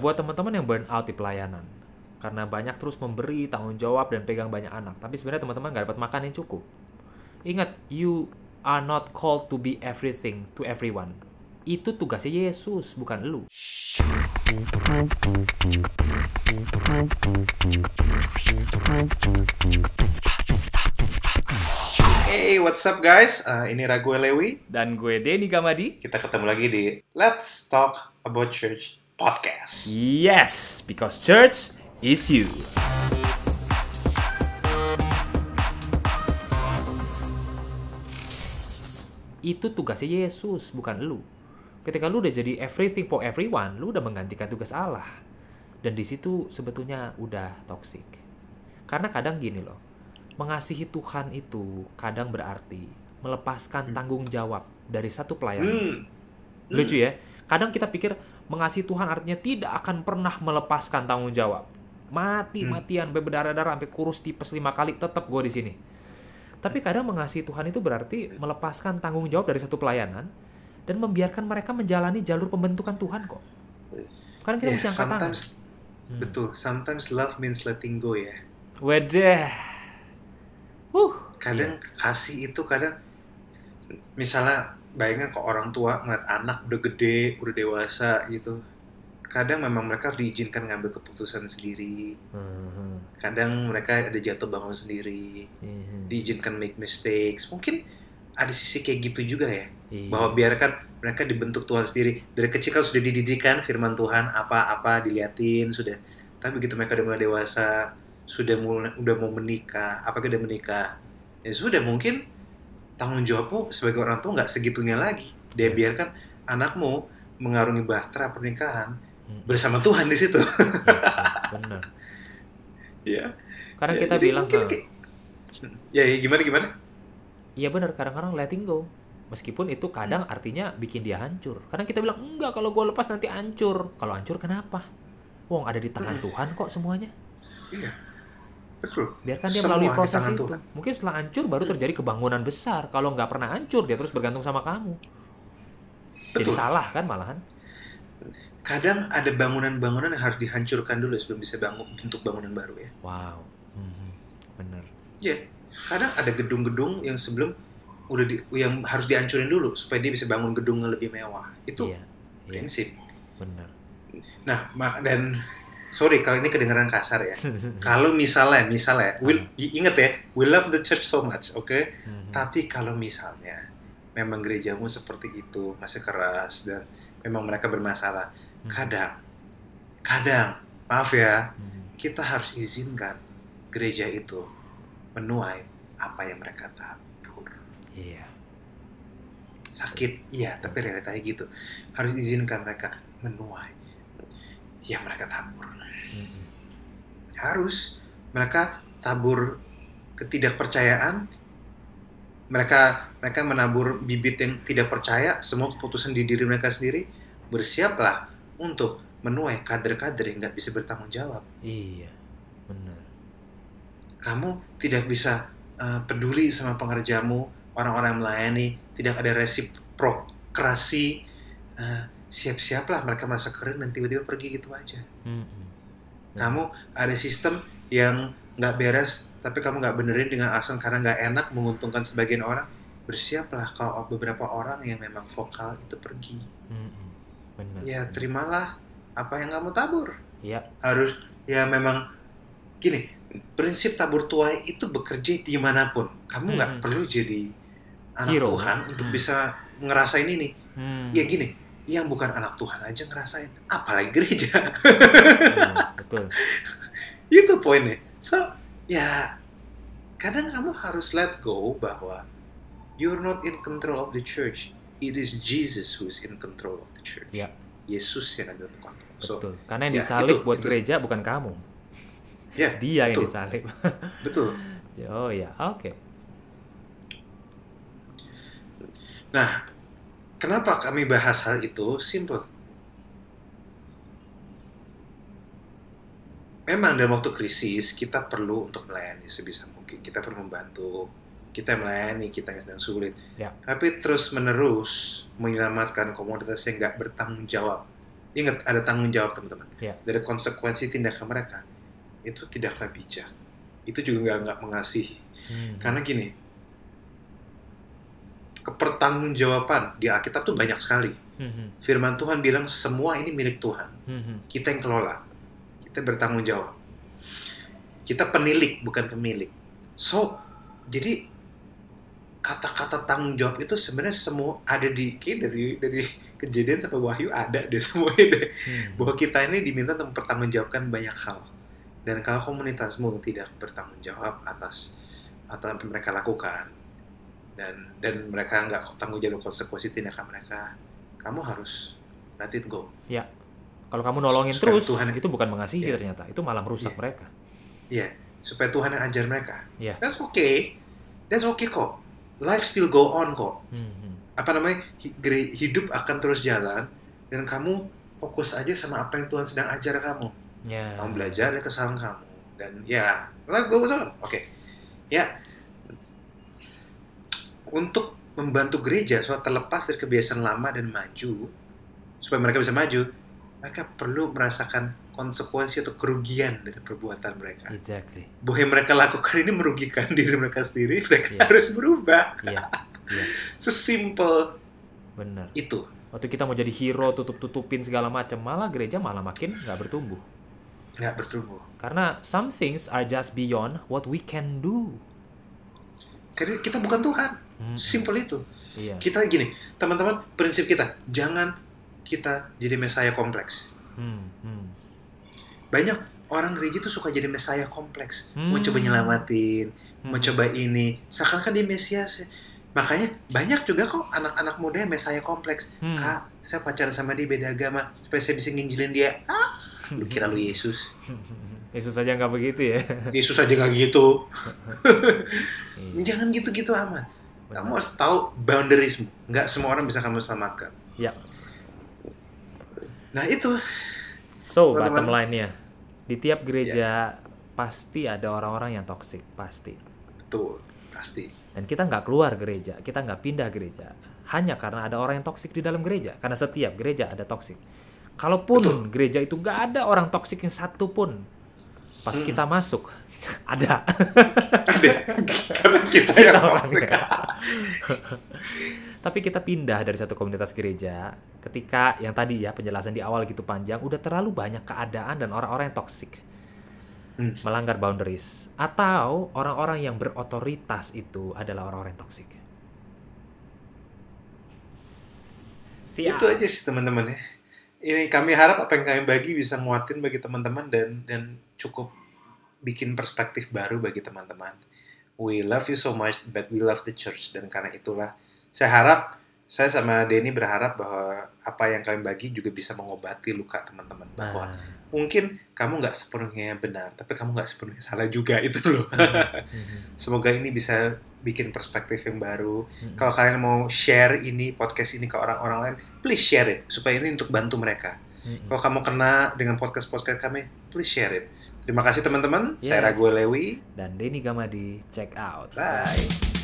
Buat teman-teman yang burn out di pelayanan, karena banyak terus memberi tanggung jawab dan pegang banyak anak, tapi sebenarnya teman-teman nggak dapat makan yang cukup. Ingat, you are not called to be everything to everyone. Itu tugasnya Yesus, bukan lu. Hey, what's up guys? Uh, ini Ragu Lewi. Dan gue Denny Gamadi. Kita ketemu lagi di Let's Talk About Church podcast. Yes, because church is you. Itu tugasnya Yesus, bukan lu. Ketika lu udah jadi everything for everyone, lu udah menggantikan tugas Allah. Dan di situ sebetulnya udah toxic. Karena kadang gini loh, mengasihi Tuhan itu kadang berarti melepaskan tanggung jawab dari satu pelayanan. Hmm. Lucu ya. Kadang kita pikir mengasihi Tuhan artinya tidak akan pernah melepaskan tanggung jawab. Mati-matian, sampai berdarah-darah, sampai kurus tipes lima kali, tetap gue di sini. Tapi kadang mengasihi Tuhan itu berarti melepaskan tanggung jawab dari satu pelayanan dan membiarkan mereka menjalani jalur pembentukan Tuhan kok. Karena kita Yeah, mesti angkat tangan. sometimes betul. Sometimes love means letting go ya. Wadah. Huh. Kadang kasih itu kadang misalnya bayangin kok orang tua ngeliat anak udah gede, udah dewasa gitu. Kadang memang mereka diizinkan ngambil keputusan sendiri. Hmm, Kadang mereka ada jatuh bangun sendiri. hmm, Diizinkan make mistakes. Mungkin ada sisi kayak gitu juga ya. iya. bahwa biarkan mereka dibentuk Tuhan sendiri dari kecil kan sudah dididikan firman Tuhan apa-apa diliatin sudah tapi begitu mereka udah mulai dewasa sudah mulai udah mau menikah apakah udah menikah ya sudah mungkin tanggung jawabmu sebagai orang tua nggak segitunya lagi dia Ya. biarkan anakmu mengarungi bahtera pernikahan Hmm. bersama Tuhan di situ Benar. ya Karena Ya, kita jadi bilang mungkin "Ah, kayak- ya, ya gimana gimana Iya benar, kadang-kadang letting go. Meskipun itu kadang artinya bikin dia hancur. Karena kita bilang, enggak kalau gue lepas nanti hancur. Kalau hancur kenapa? Wong ada di tangan Hmm. Tuhan kok semuanya. iya betul Biarkan dia Semua melalui proses itu. Tuhan. Mungkin setelah hancur baru terjadi kebangunan besar. Kalau nggak pernah hancur, dia terus bergantung sama kamu. Jadi betul salah kan malahan. kadang ada bangunan-bangunan yang harus dihancurkan dulu sebelum bisa bangun bentuk bangunan baru ya. Wow. Mhm. Bener. Ya, kadang ada gedung-gedung yang sebelum udah di, yang harus dihancurin dulu supaya dia bisa bangun gedung yang lebih mewah. Itu Iya. Iya, prinsip. bener. Nah, dan sorry kalau ini kedengaran kasar ya. kalau misalnya, misalnya, we, inget ya, we love the church so much, oke? Mhm. Tapi kalau misalnya memang gerejamu seperti itu masih keras dan memang mereka bermasalah, Mhm. kadang, kadang, maaf ya, Mhm. kita harus izinkan gereja itu menuai apa yang mereka tabur. Iya. Sakit, iya, tapi realitanya gitu. Harus izinkan mereka menuai yang mereka tabur. Mhm. Harus mereka tabur ketidakpercayaan. Mereka mereka menabur bibit yang tidak percaya, semua keputusan di diri mereka sendiri. Bersiaplah untuk menuai kader-kader yang nggak bisa bertanggung jawab. Iya. Bener. kamu tidak bisa uh, peduli sama pengerjamu, orang-orang yang melayani, tidak ada resiprokrasi, uh, siap-siaplah mereka merasa keren dan tiba-tiba pergi gitu aja. Mhm. Kamu ada sistem yang nggak beres, tapi kamu nggak benerin dengan alasan karena nggak enak menguntungkan sebagian orang. Bersiaplah kalau beberapa orang yang memang vokal itu pergi. Mhm. Bener. Ya terimalah apa yang kamu tabur. Iya. harus ya memang gini prinsip tabur tuai itu bekerja di mana pun kamu nggak Mhm. perlu jadi anak Hero. Tuhan untuk Hmm. bisa ngerasain ini Hmm. ya gini yang bukan anak Tuhan aja ngerasain apalagi gereja Iya, betul. itu poinnya so ya kadang kamu harus let go bahwa you're not in control of the church it is Jesus who is in control of the church Ya. Yesus yang ada di kontrol so Betul. Karena yang ya, disalib itu- buat itu- gereja bukan kamu. ya Dia yang betul. disalib. betul oh ya, oke. Nah, kenapa kami bahas hal itu? Simple. Memang dalam waktu krisis kita perlu untuk melayani sebisa mungkin. Kita perlu membantu. Kita melayani kita yang sedang sulit. Ya. Tapi terus menerus menyelamatkan komunitas yang nggak bertanggung jawab ingat ada tanggung jawab teman-teman. Ya. Dari konsekuensi tindakan mereka itu tidaklah bijak. Itu juga nggak nggak mengasihi. Hmm. Karena gini, kepertanggungjawaban di Alkitab tuh banyak sekali. Hmm. Firman Tuhan bilang semua ini milik Tuhan. Hmm. Kita yang kelola. Kita bertanggung jawab. Kita penilik bukan pemilik. So, jadi kata-kata tanggung jawab itu sebenarnya semua ada di dari dari kejadian sampai wahyu ada deh semuanya deh. Hmm. Bahwa kita ini diminta untuk mempertanggungjawabkan banyak hal. Dan kalau komunitasmu tidak bertanggung jawab atas atas apa yang mereka lakukan dan dan mereka nggak tanggung jawab konsekuensi tindakan mereka, kamu harus let it go. Kalau kamu nolongin Supaya terus, Tuhan- itu bukan mengasihi Iya. ternyata. Itu malah merusak Iya. mereka. Iya, supaya Tuhan yang ajar mereka. Iya. That's okay. That's okay kok. Life still go on kok. Hmm. Apa namanya? Hidup akan terus jalan dan kamu fokus aja sama apa yang Tuhan sedang ajar kamu. Ya. Kamu belajar dari kesalahan kamu dan ya, life goes on. Oke. Ya. Untuk membantu gereja supaya terlepas dari kebiasaan lama dan maju, supaya mereka bisa maju, mereka perlu merasakan konsekuensi atau kerugian dari perbuatan mereka. Exactly. bahwa yang mereka lakukan ini merugikan diri mereka sendiri, mereka Iya. harus berubah. Iya. Iya. Sesimpel Benar. itu. Waktu kita mau jadi hero, tutup-tutupin segala macam, malah gereja malah makin nggak bertumbuh. Nggak bertumbuh. Karena some things are just beyond what we can do. Karena kita bukan Tuhan. Hmm. Simpel itu. Iya. Kita gini, teman-teman, prinsip kita, jangan kita jadi mesaya kompleks. Hmm. Hmm. Banyak orang gereja tuh suka jadi mesaya kompleks. Mau Hmm. coba nyelamatin, Hmm. mau coba ini. Seakan-akan dia mesias. Makanya banyak juga kok anak-anak muda yang mesaya kompleks. Hmm. Kak, saya pacaran sama dia beda agama. Supaya saya bisa nginjilin dia. Ah, lu kira lu Yesus. Yesus aja nggak begitu ya. Yesus aja nggak gitu. Iya, Jangan gitu-gitu amat. Benar. Kamu harus tahu boundariesmu. Nggak semua orang bisa kamu selamatkan. Ya. Nah itu. So, Teman-teman. bottom line-nya, di tiap gereja pasti ada orang-orang yang toksik, pasti. Betul. Pasti. Dan kita nggak keluar gereja, kita nggak pindah gereja, hanya karena ada orang yang toksik di dalam gereja. Karena setiap gereja ada toksik. Kalaupun Betul. gereja itu nggak ada orang toksik yang satu pun, pas Hmm. kita masuk ada. Ada. Karena kita yang toxic. orangnya. Tapi kita pindah dari satu komunitas gereja ketika yang tadi ya penjelasan di awal gitu panjang udah terlalu banyak keadaan dan orang-orang yang toksik Hmm. melanggar boundaries atau orang-orang yang berotoritas itu adalah orang-orang yang toksik. Siap. Itu aja sih teman-teman ya. Ini kami harap apa yang kami bagi bisa nguatin bagi teman-teman dan dan cukup bikin perspektif baru bagi teman-teman. We love you so much, but we love the church dan karena itulah saya harap saya sama Denny berharap bahwa apa yang kami bagi juga bisa mengobati luka teman-teman bahwa Nah, mungkin kamu nggak sepenuhnya benar, tapi kamu nggak sepenuhnya salah juga itu loh. mhm, Semoga ini bisa bikin perspektif yang baru. mhm. Kalau kalian mau share ini podcast ini ke orang-orang lain, please share it supaya ini untuk bantu mereka. Mhm. Kalau kamu kena dengan podcast-podcast kami, please share it. Terima kasih teman-teman. Saya Yes. Ragu Lewi. Dan Denny Gamadi, check out. Bye.